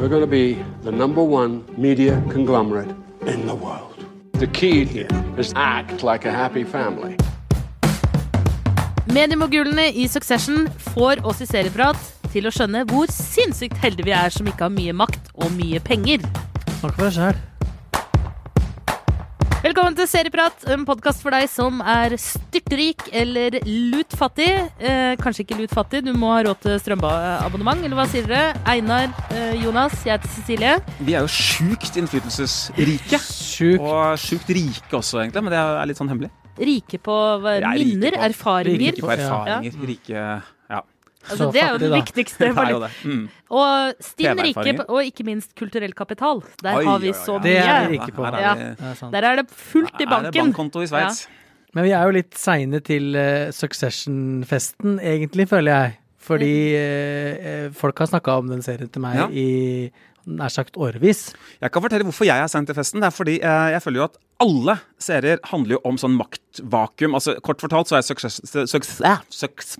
We're going to be the number one media conglomerate in the world. The key here is act like a happy family. Mediemogulene i Succession får oss i Serieprat til å skjønne hvor sinnssykt heldige vi er som ikke har mye makt og mye penger. Snakk for deg sjøl. Velkommen til Serieprat, en podkast for deg som er styrtrik eller lutfattig. Eh, kanskje ikke lutfattig, du må ha råd til strømabonnement, eller hva sier dere? Einar, eh, Jonas, jeg heter Cecilie. Vi er jo sjukt innflytelsesrike. Sjukt. Og sjukt rike også, egentlig, men det er litt sånn hemmelig. Rike på hva, Jeg er rike minner, på- erfaringer. Rike på erfaringer. Rike. Altså, det er jo det da. viktigste. Det er jo det. Mm. Og stinn rike, og ikke minst kulturell kapital. Der Oi, har vi så ja. mye. Det er vi rike på. Er Ja. er. Der er det fullt i Er det banken. bankkonto i Sveits? Men vi er jo litt seine til uh, Succession-festen, egentlig, føler jeg. Fordi eh, folk har snakka om den serien til meg Ja. i nær sagt årevis. Jeg kan fortelle hvorfor jeg er sendt til festen. Det er fordi eh, jeg føler jo at alle serier handler jo om sånn maktvakuum. Altså, kort fortalt så er success... success, eh, success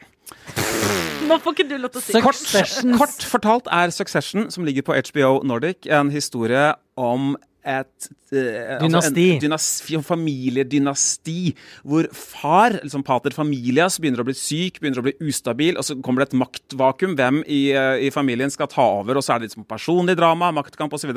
Nå får ikke du lov til å si Kort, kort fortalt er Succession, som ligger på HBO Nordic, en historie om et uh, Dynasti. Altså en dynasti, familiedynasti. Hvor far, liksom pater familias, begynner å bli syk, begynner å bli ustabil, og så kommer det et maktvakuum. Hvem i, uh, i familien skal ta over? Og så er det liksom personlig drama, maktkamp osv.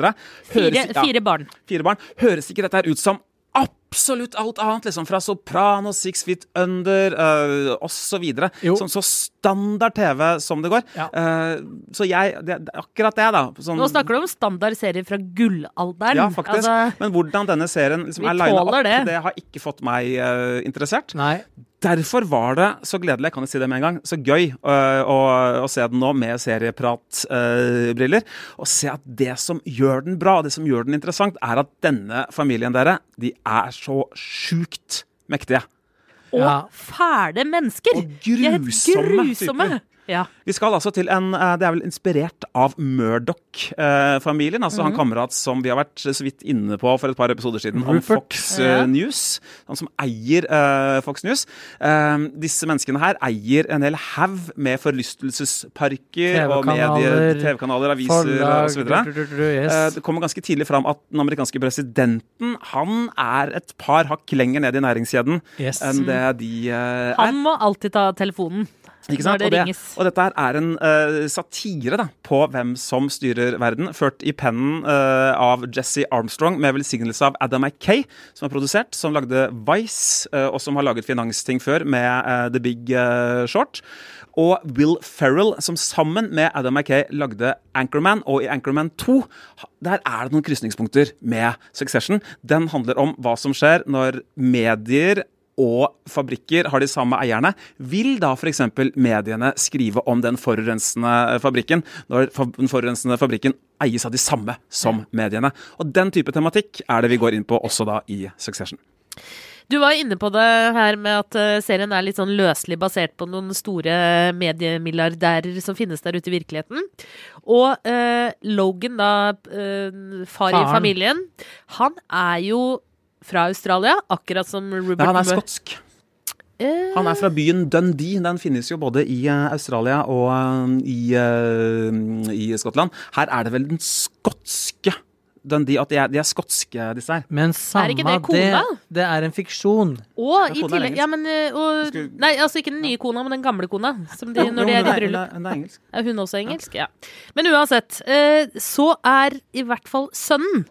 Fire, fire barn. fire barn. Høres ikke dette her ut som absolutt alt annet, liksom fra Soprano, Six Feet Under uh, osv. Sånn så standard TV som det går. Ja. Uh, så jeg det, det, Akkurat det, da. Sånn, Nå snakker du om standardserier fra gullalderen. ja, faktisk. Altså, Men hvordan denne serien liksom er lina opp, det. det. har ikke fått meg uh, interessert. Nei. Derfor var det så gledelig, kan jeg si det med en gang, så gøy øh, å, å se den nå med seriepratbriller. og se at det som gjør den bra, det som gjør den interessant, er at denne familien dere, de er så sjukt mektige. og Ja. fæle mennesker! Og er grusomme grusomme. Ja. Vi skal altså til en eh, Det er vel inspirert av Murdoch-familien. altså Han kamerat som vi har vært så vidt inne på for et par episoder siden, om Fox eh, Ja. News. Han som eier uh, Fox News. Eh, disse menneskene her eier en hel haug med forlystelsesparker og medier, TV-kanaler, aviser osv. Yes. Eh, yes. Det kommer ganske tidlig fram at den amerikanske presidenten han er et par hakk lenger ned i næringskjeden Yes. enn det de eh, er. Han må alltid ta telefonen Og, det, og dette er en uh, satire da, på hvem som styrer verden, ført i pennen uh, av Jesse Armstrong med velsignelse av Adam McKay, som har produsert, som lagde Vice, uh, og som har laget finansting før med The Big Short. Og Will Ferrell, som sammen med Adam McKay lagde Anchorman, og i Anchorman 2 der er det noen krysningspunkter med Succession. Den handler om hva som skjer når medier og fabrikker har de samme eierne, vil da f.eks. mediene skrive om den forurensende fabrikken, når den forurensende fabrikken eies av de samme som mediene. Og den type tematikk er det vi går inn på også da i Succession. Du var inne på det her med at eh, serien er litt sånn løselig basert på noen store mediemilliardærer som finnes der ute i virkeligheten. Og eh, Logan, da, eh, far i familien, han er jo fra Australia, akkurat som Rupert Nei, han er skotsk. Han er fra byen Dundee. Den finnes jo både i eh, Australia og eh, i, eh, i Skottland. Her er det vel den skotske Dundee At de er, de er skotske, disse her. Men samme ikke det kona? det er en fiksjon. og i er tillegg. Ja, men og, Nei, altså ikke den nye kona, men den gamle kona. Som de, Jo, når de er i bryllup. hun er engelsk. Er hun også engelsk? Ja. Men uansett, eh, så er i hvert fall sønnen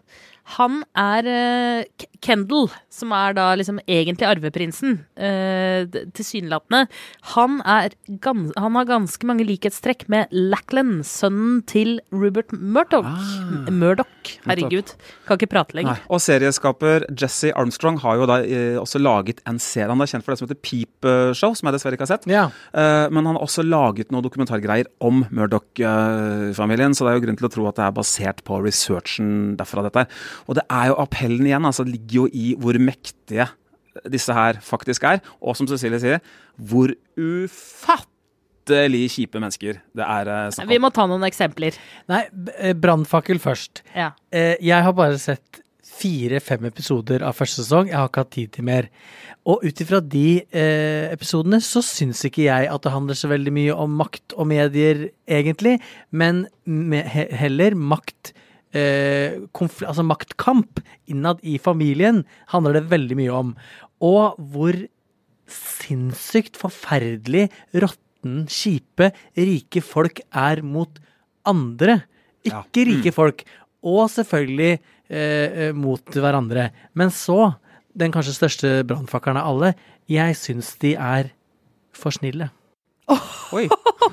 Han er uh, Kendal, som er da liksom egentlig arveprinsen, uh, tilsynelatende. Han, er han har ganske mange likhetstrekk med Lackland, sønnen til Rupert Murdoch. Ah. Murdoch, herregud. Kan ikke prate lenger. Nei. Og serieskaper Jesse Armstrong har jo da uh, også laget en serie. Han er kjent for det som heter Peep Show, som jeg dessverre ikke har sett. Ja. Uh, men han har også laget noen dokumentargreier om Murdoch-familien, så det er jo grunn til å tro at det er basert på researchen derfra. dette her. Og det er jo appellen igjen, altså det ligger jo i hvor mektige disse her faktisk er. Og som Cecilie sier, hvor ufattelig kjipe mennesker det er snakk om. Vi må ta noen eksempler. Nei, eh, brannfakkel først. Ja. Eh, jeg har bare sett fire-fem episoder av første sesong. Jeg har ikke hatt tid til mer. Og ut ifra de eh, episodene så syns ikke jeg at det handler så veldig mye om makt og medier, egentlig, men me heller makt eh, altså maktkamp innad i familien handler det veldig mye om. Og hvor sinnssykt forferdelig råtten, kjipe, rike folk er mot andre. Ikke rike folk. Og selvfølgelig eh, eh, mot hverandre. Men så, den kanskje største brannfakkelen av alle, jeg syns de er for snille. Oi.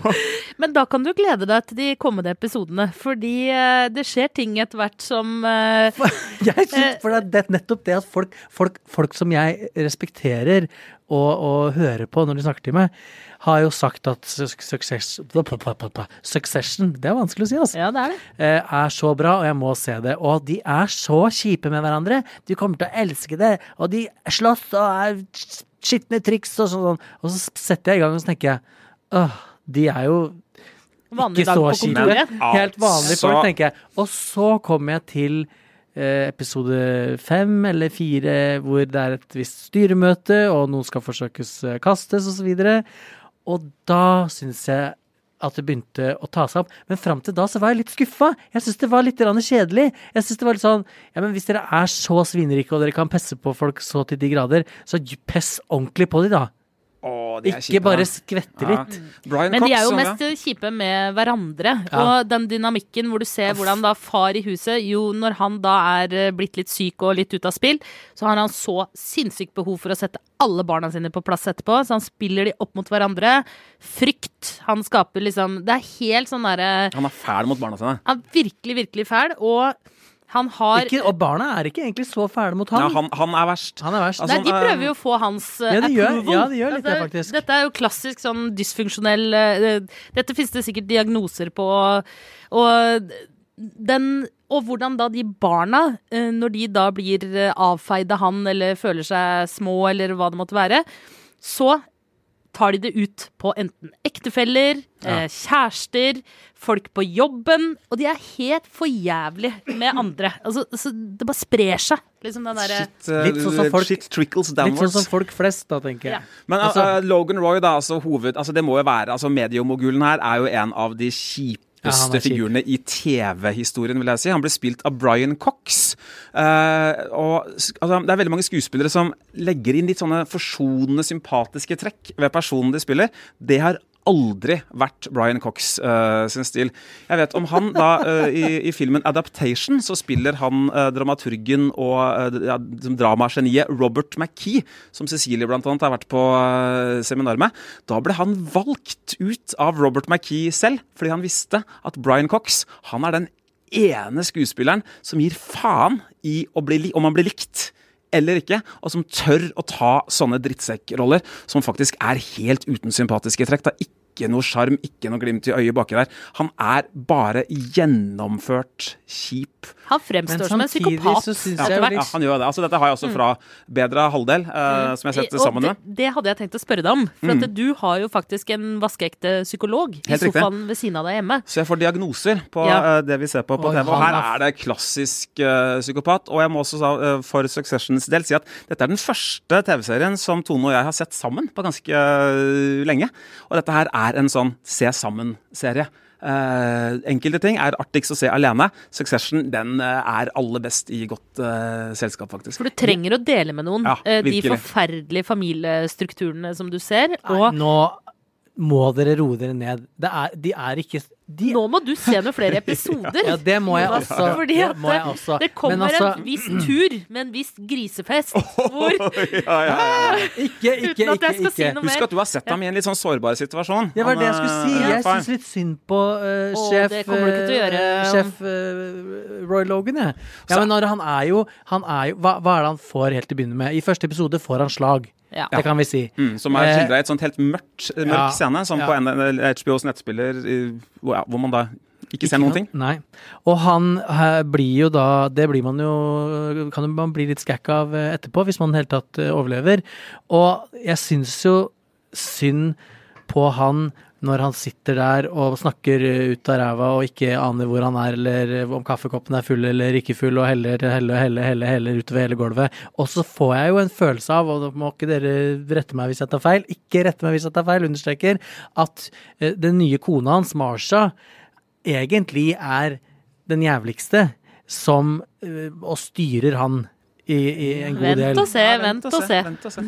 Men da kan du glede deg til de kommende episodene, fordi eh, det skjer ting etter hvert som eh, Jeg synes, for det er nettopp det at folk, folk, folk som jeg respekterer og, og hører på når de snakker til meg, har jo sagt at su- success, Succession Det er vanskelig å si, altså. Ja, det er det. eh, er så bra, og jeg må se det. Og de er så kjipe med hverandre. De kommer til å elske det. Og de slåss og er skitne triks og sånn. Og så setter jeg i gang og så tenker jeg åh, de er jo Vanlig ikke så på kjipe. Helt vanlige Altså- folk, tenker jeg. Og så kommer jeg til eh, episode fem eller fire, hvor det er et visst styremøte, og noen skal forsøkes kastes kastes, og så. Og da syns jeg at det begynte å ta seg opp. Men fram til da så var jeg litt skuffa. Jeg syns det var litt kjedelig. Jeg synes det var litt sånn Ja, men hvis dere er så svinrike, og dere kan pesse på folk så til de grader, så pess ordentlig på de, da. Er Ikke kjipe, bare skvette Ja. litt. Brian Men de er jo mest mest kjipe med hverandre. Ja. Og den dynamikken hvor du ser hvordan da far i huset Jo, når han da er eh, blitt litt syk og litt ute av spill, så har han så sinnssykt behov for å sette alle barna sine på plass etterpå. Så han spiller de opp mot hverandre. Frykt. Han skaper liksom Det er helt sånn derre Han er fæl mot barna sine. Han er virkelig, virkelig fæl. Og han har Ikke, og barna er ikke egentlig så fæle mot han. Ja, han, han er verst. Han er verst. Altså, Nei, de prøver jo å få hans uh, Ja, de gjør- approval. ja, de gjør litt det, faktisk. Dette er jo klassisk sånn dysfunksjonell uh, Dette finnes det sikkert diagnoser på. Og den Og hvordan da de barna, eh, når de da blir eh, avfeid av han eller føler seg små eller hva det måtte være, så tar de det ut på enten ektefeller, eh, kjærester, folk på jobben. Og de er helt for jævlig med andre. Altså, altså, det bare sprer seg, liksom den der, Shit, uh, Litt sånn som folk- shit trickles Litt sånn som folk flest, da, tenker jeg. Ja. Men Altså- altså, Logan Roy, da, altså hoved... Altså, det må jo være altså, Mediemogulen her er jo en av de kjipeste Ja, figurene i TV-historien, vil jeg si. Han ble spilt av Brian Cox. Eh, og altså, Det er veldig mange skuespillere som legger inn litt sånne forsonende, sympatiske trekk ved personen de spiller. Det har aldri vært Brian Cox uh, sin stil. Jeg vet om han da uh, i, i filmen Adaptation så spiller han uh, dramaturgen og uh, dramageniet Robert McKee, som Cecilie annet har vært på seminar med. Da ble han valgt ut av Robert McKee selv, fordi han visste at Brian Cox han er den ene skuespilleren som gir faen i bli, om han blir likt eller ikke, og som tør å ta sånne drittsekkroller som faktisk er helt uten sympatiske trekk. Det er ikke noe sjarm, ikke noe glimt i øyet baki der. Han er bare gjennomført kjip. Han fremstår som en psykopat så synes Ja, ja, han gjør det. Altså, dette har jeg også fra Bedre halvdel, uh, som jeg har sett Og sammen med. det, det hadde jeg tenkt å spørre deg om. For at du har jo faktisk en vaskeekte psykolog i Helt riktig. sofaen ved siden av deg hjemme. Så jeg får diagnoser på Ja. uh, det vi ser på på TV. Og her er- det klassisk uh, psykopat. Og jeg må også uh, for Successions del si at dette er den første TV-serien som Tone og jeg har sett sammen på ganske lenge. Og dette her er en sånn se sammen-serie. Eh, enkelte ting er artigst å se alene. Succession den eh, er aller best i godt eh, selskap, faktisk. For du trenger å dele med noen Ja, eh, de forferdelige familiestrukturene som du ser. Nei, Og nå må dere roe dere ned. Det er, de er ikke de, nå må du se noen flere episoder. Ja, det må jeg også. Fordi Det må jeg også. det kommer Men altså- en viss tur med en viss grisefest hvor Ikke, ikke, Uten at jeg ikke. skal si noe mer. Husk at du har sett ham i en litt sånn sårbar situasjon. Det var det jeg skulle si. eh, Jeg syns litt synd på Å, sjef det kommer du ikke til å gjøre. eh, Sjef uh, Roy Logan, jeg. Ja, men når han er jo, han er jo hva, hva er det han får helt til å begynne med? I første episode får han slag. Ja. Det kan vi si. Mm, som er Eh, skildra i et sånt helt mørkt, mørk ja, scene, som ja. på HBOs nettspiller, i, hvor, ja, hvor man da ikke ser noen ting. Nei. Og han eh, blir jo da Det blir man jo Kan jo man bli litt skækk av eh, etterpå, hvis man i det hele tatt eh, overlever. Og jeg syns jo synd på han når han sitter der og snakker ut av ræva og ikke aner hvor han er, eller om kaffekoppen er full eller ikke full, og heller, heller, heller, heller, heller utover hele gulvet. Og så får jeg jo en følelse av, og da må ikke dere rette meg hvis jeg tar feil, ikke rette meg hvis jeg tar feil, understreker, at eh, den nye kona hans, Marsha, egentlig er den jævligste som eh, og styrer han i, i en god Vent del. og se, vent og se. Vent og se.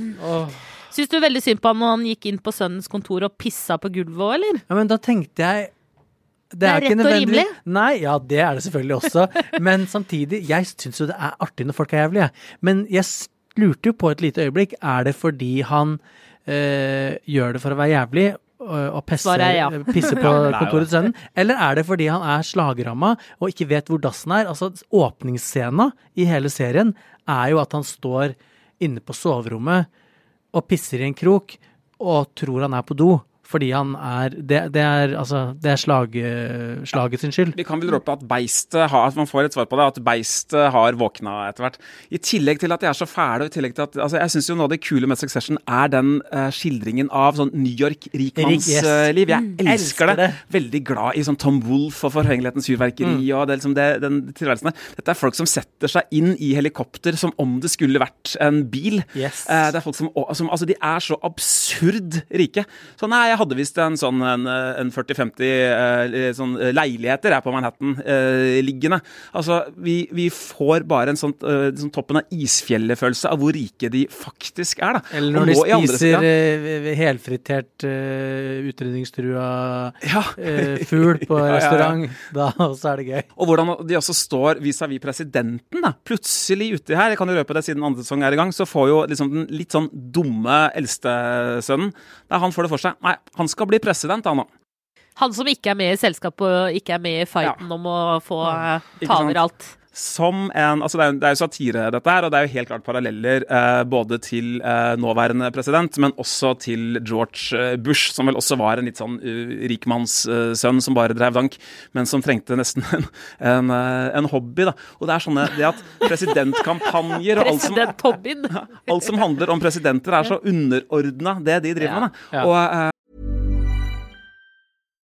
Syns du veldig synd på han når han gikk inn på sønnens kontor og pissa på gulvet òg, eller? Ja, men da tenkte jeg Det er ikke rett og rimelig. Nei, ja, det er det selvfølgelig også. men samtidig, jeg syns jo det er artig når folk er jævlige. Men jeg lurte jo på et lite øyeblikk, er det fordi han øh, gjør det for å være jævlig? Og, pisser pisse, er ja. pisse på det er kontoret til sønnen? Eller er det fordi han er slagramma og ikke vet hvor dassen er? Altså, åpningsscena i hele serien er jo at han står inne på soverommet og pisser i en krok og tror han er på do. Fordi han er Det, det er altså Det er slag, slaget sin skyld. Vi kan vel råpe at beistet har at man får et svar på det, at beistet har våkna etter hvert. I tillegg til at de er så fæle, og i tillegg til at altså Jeg syns jo noe av det kule med Succession er den uh, skildringen av sånn New Rik- yes. York-rikmannsliv. jeg elsker, elsker det. Veldig glad i sånn Tom Wolff og forhengelighetens fyrverkeri Mm. og det, liksom det, den tilværelsen der. Dette er folk som setter seg inn i helikopter som om det skulle vært en bil. Yes. Uh, det er folk som, som Altså, de er så absurd rike. Så nei, jeg hadde visst en sånn en, en 40-50 eh, sånn eh, leiligheter her på Manhattan eh, liggende. Altså, vi, vi får bare en sånn, sånn toppen av isfjellet-følelse av hvor rike de faktisk er, da. Eller når de nå spiser helfritert uh, utrydningstrua Ja. eh, fugl på Ja, ja, ja. restaurant, da også er det gøy. Og hvordan de også står vis-à-vis presidenten. da. Plutselig uti her, jeg kan jo røpe det siden andre sesong er i gang, så får jo liksom den litt sånn dumme eldstesønnen Han får det for seg. Nei, han skal bli president, han òg. Han som ikke er med i selskapet og ikke er med i fighten om å få ja. Ta over alt. Som en, altså det er, det er jo satire, dette her, og det er jo helt klart paralleller eh, både til eh, nåværende president, men også til George eh, Bush, som vel også var en litt sånn uh, rikmannssønn som bare drev dank, men som trengte nesten en, en, uh, en hobby. da. Og det er sånne, det at presidentkampanjer og alt som, alt som handler om presidenter, er så underordna det de driver med. da. Ja. Og eh,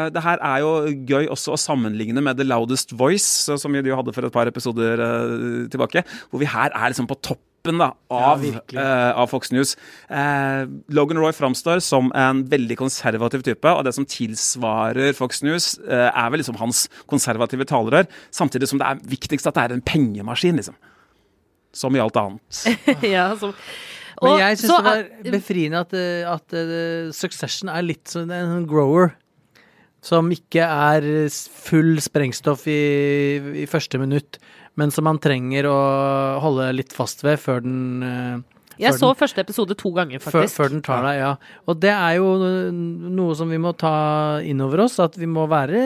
Eh, Det her er jo gøy også å sammenligne med The Loudest Voice, som vi jo hadde for et par episoder eh, tilbake, hvor vi her er liksom på toppen da, av, ja, uh, av Fox News. Uh, Logan Roy framstår som en veldig konservativ type, og det som tilsvarer Fox News, uh, er vel liksom hans konservative talerør, samtidig som det er viktigst at det er en pengemaskin, liksom. Som i alt annet. ja, som... Men jeg syns det var befriende at, eh, at eh, Succession er litt som en grower. Som ikke er full sprengstoff i, i første minutt, men som man trenger å holde litt fast ved før den eh, Jeg så den- første episode to ganger, faktisk. før den tar deg, ja. Og det er jo noe som vi må ta inn over oss, at vi må være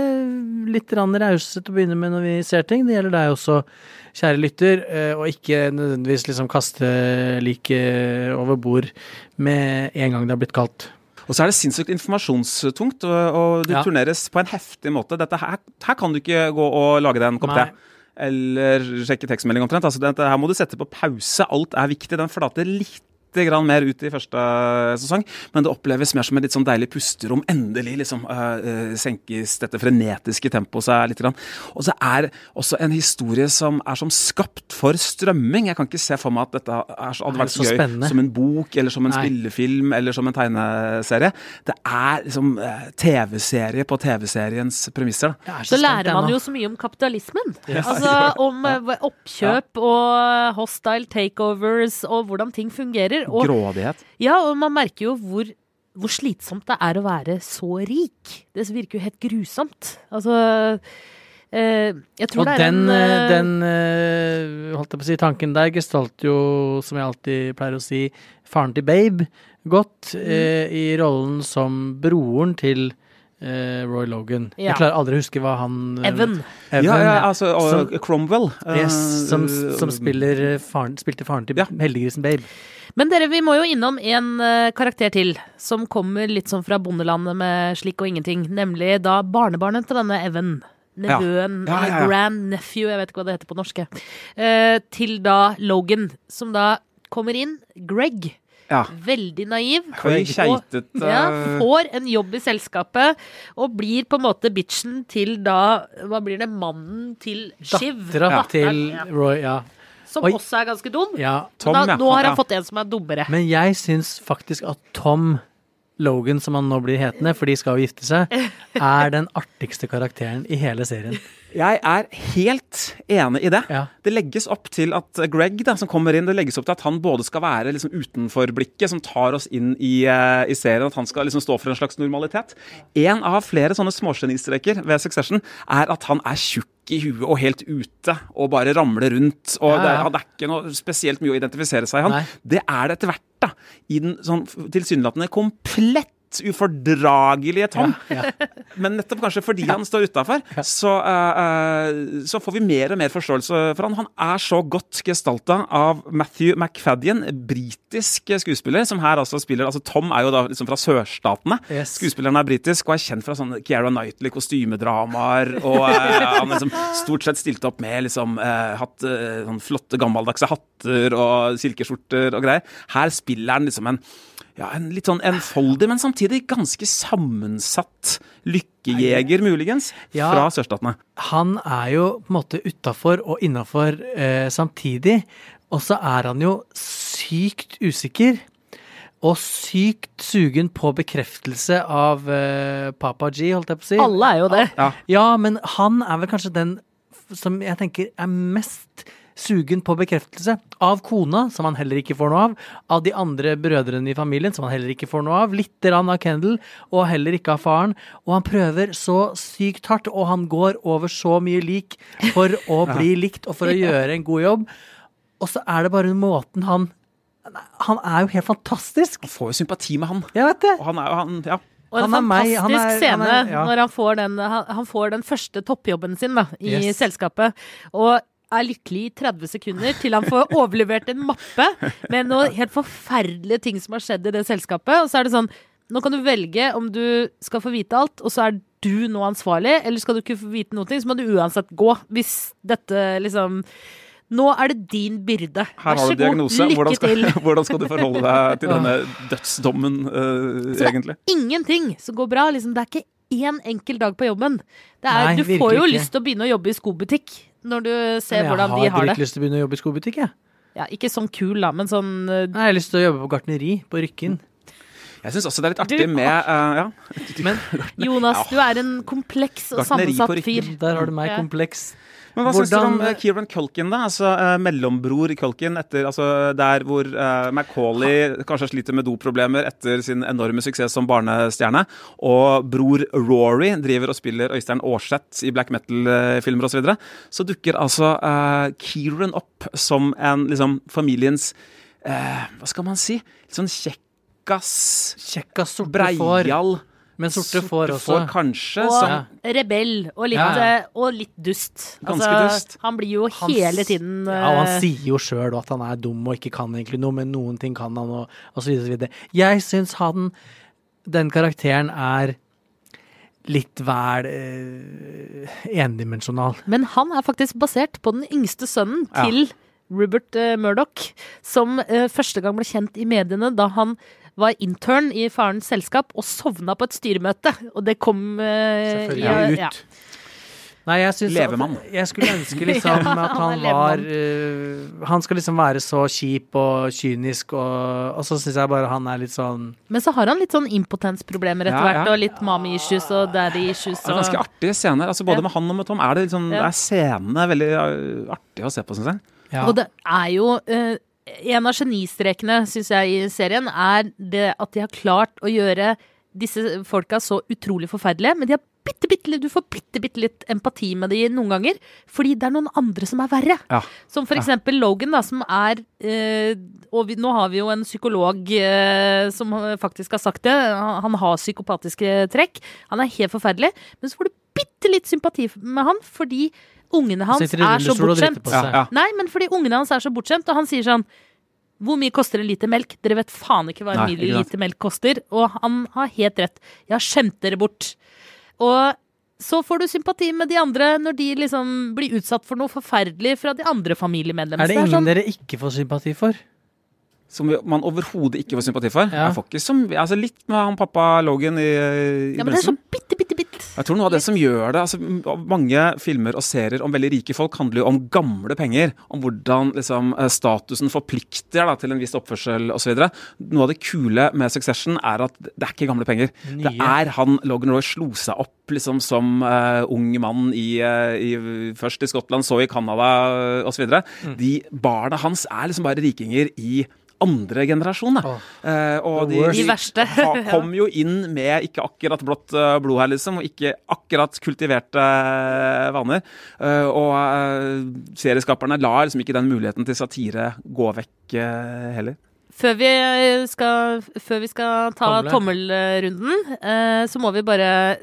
litt rause til å begynne med når vi ser ting. Det gjelder deg også, kjære lytter, eh, og ikke nødvendigvis liksom kaste liket over bord med en gang det har blitt kaldt. Og så er det sinnssykt informasjonstungt, og, og du Ja. turneres på en heftig måte. Dette her, her kan du ikke gå og lage deg en kopp te. Eller sjekke tekstmelding omtrent. Altså, dette her må du sette på pause. Alt er viktig. Den flater litt grann mer ut i første sesong, men det oppleves mer som et litt sånn deilig pusterom. Endelig liksom øh, senkes dette frenetiske tempoet seg litt. Grann. Og så er også en historie som er som skapt for strømming. Jeg kan ikke se for meg at dette er så, hadde vært så så gøy spennende. som en bok eller som en Nei. spillefilm eller som en tegneserie. Det er liksom uh, TV-serie på TV-seriens premisser. da. Er Så lærer man jo så mye om kapitalismen. Yes. Altså om uh, oppkjøp og hostile takeovers og hvordan ting fungerer. Og, Grådighet. ja, og man merker jo hvor, hvor slitsomt det er å være så rik. Det virker jo helt grusomt. Altså eh, Jeg tror Og det er den, en eh, eh, den holdt jeg på å si, tanken der gestalter jo, som jeg alltid pleier å si, faren til Babe godt Mm. eh, i rollen som broren til Roy Logan. Ja. Jeg klarer aldri å huske hva han eh, Evan. Evan, ja, ja, altså Som- Cromwell. eh, Yes, som, som eh, spiller faren, spilte faren til Ja. heldiggrisen Babe. Men dere, vi må jo innom en eh, karakter til, som kommer litt sånn fra bondelandet med slikk og ingenting. Nemlig da barnebarnet til denne Evan. Nevøen, Ja. Ja, ja, ja. eller grand nephew, jeg vet ikke hva det heter på norske. eh, til da Logan, som da kommer inn. Greg. Ja. Veldig naiv. Høy, og- ja, får en jobb i selskapet og blir på en måte bitchen til da Hva blir det? Mannen til Shiv. Dattera til. Roy, ja. Som Oi. også er ganske dum. ja. Tom, da, ja. nå har han Ja. fått en som er dummere. Men jeg syns faktisk at Tom Logan, som han nå blir hetende, for de skal jo gifte seg, er den artigste karakteren i hele serien. Jeg er helt enig i det. Ja. Det legges opp til at Greg, da, som kommer inn, det legges opp til at han både skal være liksom utenforblikket som tar oss inn i, uh, i serien, at han skal liksom stå for en slags normalitet. En av flere sånne smågenistreker ved Succession er at han er tjukk i huet og helt ute og bare ramler rundt. Og Ja, ja. det er ikke noe spesielt mye å identifisere seg i han. Nei. Det er det etter hvert, da. I den sånn tilsynelatende komplett ufordragelige Tom. Men nettopp kanskje fordi han står utafor, så, eh, så får vi mer og mer forståelse for han. Han er så godt gestalta av Matthew McFadden, britisk skuespiller, som her altså spiller altså Tom er jo da liksom fra sørstatene. Yes. Skuespilleren er britisk og er kjent fra sånne Keira Knightley-kostymedramaer. Og uh, han liksom stort sett stilte opp med liksom uh, hatt eh, sånn flotte gammeldagse hatter og silkeskjorter og greier. Her spiller han liksom en ja, en litt sånn enfoldig, men samtidig ganske sammensatt lykkejeger, muligens, Ja. fra sørstatene. Han er jo på en måte utafor og innafor eh, samtidig, og så er han jo sykt usikker. Og sykt sugen på bekreftelse av eh, Papa G, holdt jeg på å si. Alle er jo det. Ja, men han er vel kanskje den som jeg tenker er mest sugen på bekreftelse. Av kona, som han heller ikke får noe av. Av de andre brødrene i familien, som han heller ikke får noe av. Litt grann av Kendal, og heller ikke av faren. Og han prøver så sykt hardt, og han går over så mye lik for å bli likt og for å gjøre en god jobb. Og så er det bare måten han Han er jo helt fantastisk. Han får jo sympati med han. Jeg vet det. Og han er jo han, ja. Og en meg, fantastisk er- scene er- ja. når han får, den, han, han får den første toppjobben sin da, i Yes. selskapet. Og er lykkelig i 30 sekunder til han får overlevert en mappe med noen helt forferdelige ting som har skjedd i det selskapet. Og så er det sånn Nå kan du velge om du skal få vite alt, og så er du nå ansvarlig, eller skal du ikke få vite noe, så må du uansett gå. Hvis dette liksom Nå er det din byrde. Her Vær har så du diagnose. god. Hvordan skal, til. hvordan skal du forholde deg til denne dødsdommen, uh, Så det er ingenting som går bra. Liksom, det er ikke én enkel dag på jobben. Det er, Nei, du får jo ikke. lyst til å begynne å jobbe i skobutikk når du ser hvordan de har det. Jeg har ikke lyst til å begynne å jobbe i skobutikk, jeg. Ja, ikke sånn kul, da, men sånn Nei, Jeg har lyst til å jobbe på gartneri på Rykken. Jeg syns også det er litt artig Du- med uh, ja. Men Jonas, Ja. du er en kompleks og sammensatt fyr. der har du meg kompleks. Men hva syns du om Hvordan- eh, Kieran Culkin, da? Altså uh, mellombror Culkin, etter, altså, der hvor uh, Macauley kanskje sliter med doproblemer etter sin enorme suksess som barnestjerne, og bror Rory driver og spiller Øystein Aarseth i black metal-filmer osv., så, videre, så dukker altså Kieran opp som en liksom familiens eh, Hva skal man si? Litt sånn kjekkas, Kjekkas sorte får. breial Men sorte får også. kanskje. Og som, rebell, og litt, Ja, ja. eh, og litt dust. Altså, Ganske dust. Han blir jo Han hele tiden Ja, og han eh, sier jo sjøl at han er dum og ikke kan egentlig noe, men noen ting kan han, og, og så videre, så videre. Jeg syns han, den karakteren, er litt vel eh, endimensjonal. Men han er faktisk basert på den yngste sønnen Ja. til Rupert uh, Murdoch, som eh, første gang ble kjent i mediene da han var intern i farens selskap og sovna på et styremøte. Og det kom uh, Selvfølgelig ja, ut. Nei, jeg syns Levemann. at- Jeg skulle ønske liksom at han han var eh, Han skal liksom være så kjip og kynisk, og, og så syns jeg bare han er litt sånn Men så har han litt sånn impotensproblemer etter Ja, hvert, ja. og litt mommy issues og daddy issues. Det er ganske artige scener. Altså, både Ja. med han og med Tom er det liksom, Ja. er scenene veldig uh, artige å se på, syns jeg. ja. og det er jo eh, En av genistrekene, syns jeg, i serien, er det at de har klart å gjøre disse folka så utrolig forferdelige, men de har bitte, bitte litt, du får bitte, bitte litt empati med de noen ganger, fordi det er noen andre som er verre. Ja. Som for eksempel Logan, da, som er eh, Og vi, nå har vi jo en psykolog eh, som faktisk har sagt det. Han, han har psykopatiske trekk. Han er helt forferdelig. Men så får du bitte litt sympati med han, fordi ungene hans er så bortskjemt. Ja, ja. Nei, men fordi ungene hans er så bortskjemt, og han sier sånn Hvor mye koster en liter melk? Dere vet faen ikke hva en Nei, liter melk koster. Og han har helt rett. Jeg har skjemt dere bort. Og så får du sympati med de andre når de liksom blir utsatt for noe forferdelig fra de andre familiemedlemmene. Er det ingen sånn, dere ikke får sympati for? Som man overhodet ikke får sympati for. Ja. Jeg får ikke som, altså Litt med han pappa Logan i, i ja, men det er så Jeg tror noe av det som gjør det altså Mange filmer og serier om veldig rike folk handler jo om gamle penger. Om hvordan liksom, eh, statusen forplikter da, til en viss oppførsel osv. Noe av det kule med Succession er at det er ikke gamle penger. Det er han Logan Roy slo seg opp liksom, som uh, ung mann i, eh, i, først i Skottland, så i Canada osv. Mm. De barna hans er liksom bare rikinger i andre generasjon. Da. Eh, og de. De verste. kom jo inn med ikke akkurat blått eh, blod her, liksom, og ikke akkurat kultiverte eh, vaner. Eh, og serieskaperne lar liksom ikke den muligheten til satire gå vekk heller. Før vi skal, før vi skal ta Tomle. tommelrunden, eh, så må vi bare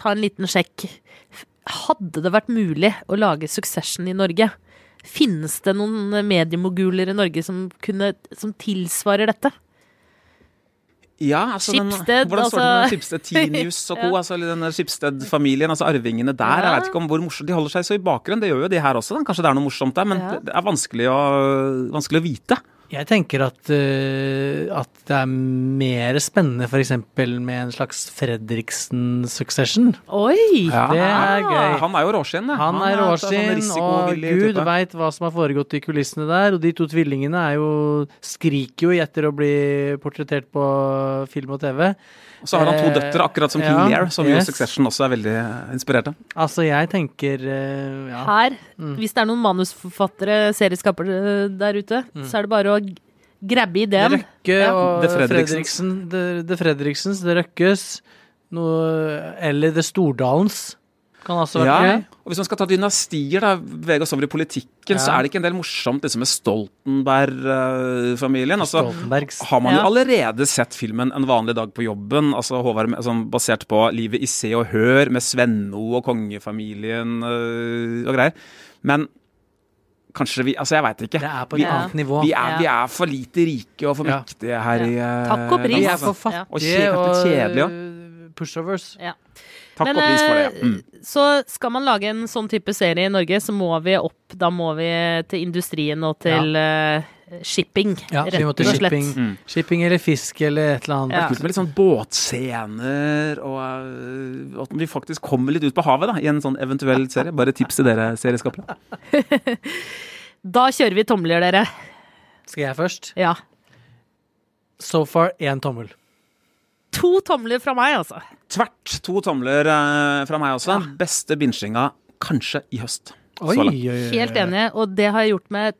ta en liten sjekk. Hadde det vært mulig å lage Succession i Norge? Finnes det noen mediemoguler i Norge som, kunne, som tilsvarer dette? Ja, altså den, Hvordan står det med altså. Schibsted Tinius og co.? Ja. altså denne Schibsted-familien, altså arvingene der. Ja. Jeg vet ikke om hvor morsomt De holder seg så i bakgrunnen. Det gjør jo de her også. Da. Kanskje det er noe morsomt der, men Ja. det er vanskelig å, vanskelig å vite. Jeg tenker at, uh, at det er mer spennende f.eks. med en slags Fredriksen-succession. Oi! Det er gøy. Han er jo råskinn, det. Han er sånn råskinn, og gud veit hva som har foregått i kulissene der. Og de to tvillingene er jo, skriker jo etter å bli portrettert på film og TV. Så har han to Eh, døtre, akkurat som ja, King Lear, som jo yes. Succession også er veldig inspirert av. Altså, jeg tenker eh, ja. Her, Mm. hvis det er noen manusforfattere, serieskapere der ute, så er det bare å grabbe ideen. Røkke Ja. og Det. Fredriksen. Det, det Fredriksens, det Røkkes. Noe, eller det Stordalens. Kan også være Ja, gøy. og Hvis man skal ta dynastier, da, bevege oss over i politikken, så er det ikke en del morsomt liksom, med Stoltenberg-familien. Altså, har man jo allerede sett filmen 'En vanlig dag på jobben', altså Håvard, altså, basert på livet i Se og Hør, med Svenno og kongefamilien øh, og greier. Men kanskje vi Altså, jeg veit ikke. Det er på vi, et annet nivå. vi, er, vi er for lite rike og for mektige her i øh, Takk og pris. Vi er for Ja. Og fattige og, kjedelige også. eh, pushovers. Ja. Takk Men, og pris for det. eh, Mm. Så skal man lage en sånn type serie i Norge, så må vi opp Da må vi til industrien og til ja. shipping, Ja, rett og slett. shipping. Mm. Shipping eller fisk eller et eller annet. Ja. Kult med litt sånn båtscener, og øh, at vi faktisk kommer litt ut på havet da, i en sånn eventuell serie. Bare tips til dere serieskapere. Da kjører vi tomler, dere. Skal jeg først? Ja. So far én tommel. To tomler fra meg, altså. Tvert to tomler eh, fra meg også. Beste binsjinga kanskje i høst. Oi, oi, oi. Helt enig, og det har jeg gjort med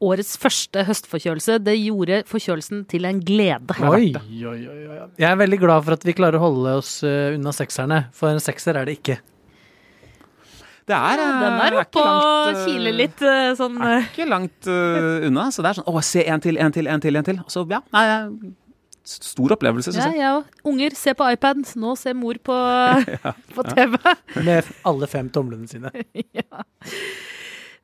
årets første høstforkjølelse. Det gjorde forkjølelsen til en glede. Oi, oi, oi, oi. Jeg er veldig glad for at vi klarer å holde oss eh, unna sekserne, for en sekser er det ikke. Det er, ja, Den er oppe og eh, kiler litt eh, sånn Er Ikke langt eh, unna. Så det er sånn Å, se en til, en til, en til. en til Og så, ja. Nei, eh, stor opplevelse, Ja, syns jeg. ja. Unger, se på iPad. Nå ser mor på, på TV. Med alle fem tomlene sine.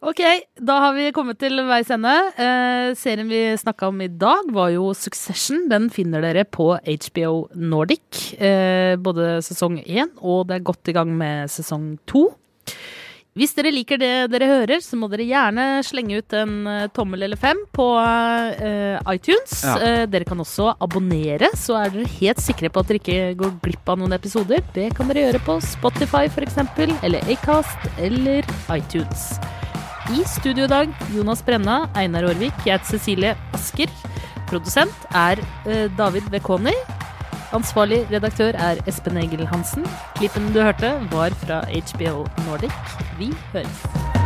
Ok, da har vi kommet til veis ende. Eh, serien vi snakka om i dag, var jo Succession. Den finner dere på HBO Nordic. Eh, både sesong én og det er godt i gang med sesong to. Hvis dere liker det dere hører, så må dere gjerne slenge ut en eh, tommel eller fem på uh, iTunes. Ja. Uh, dere kan også abonnere, så er dere helt sikre på at dere ikke går glipp av noen episoder. Det kan dere gjøre på Spotify f.eks., eller Acast eller iTunes. I studio i dag, Jonas Brenna, Einar Aarvik, jeg heter Cecilie Asker. Produsent er uh, David Vekoni. Ansvarlig redaktør er Espen Egil Hansen. Klippen du hørte, var fra HBO Nordic. Vi høres.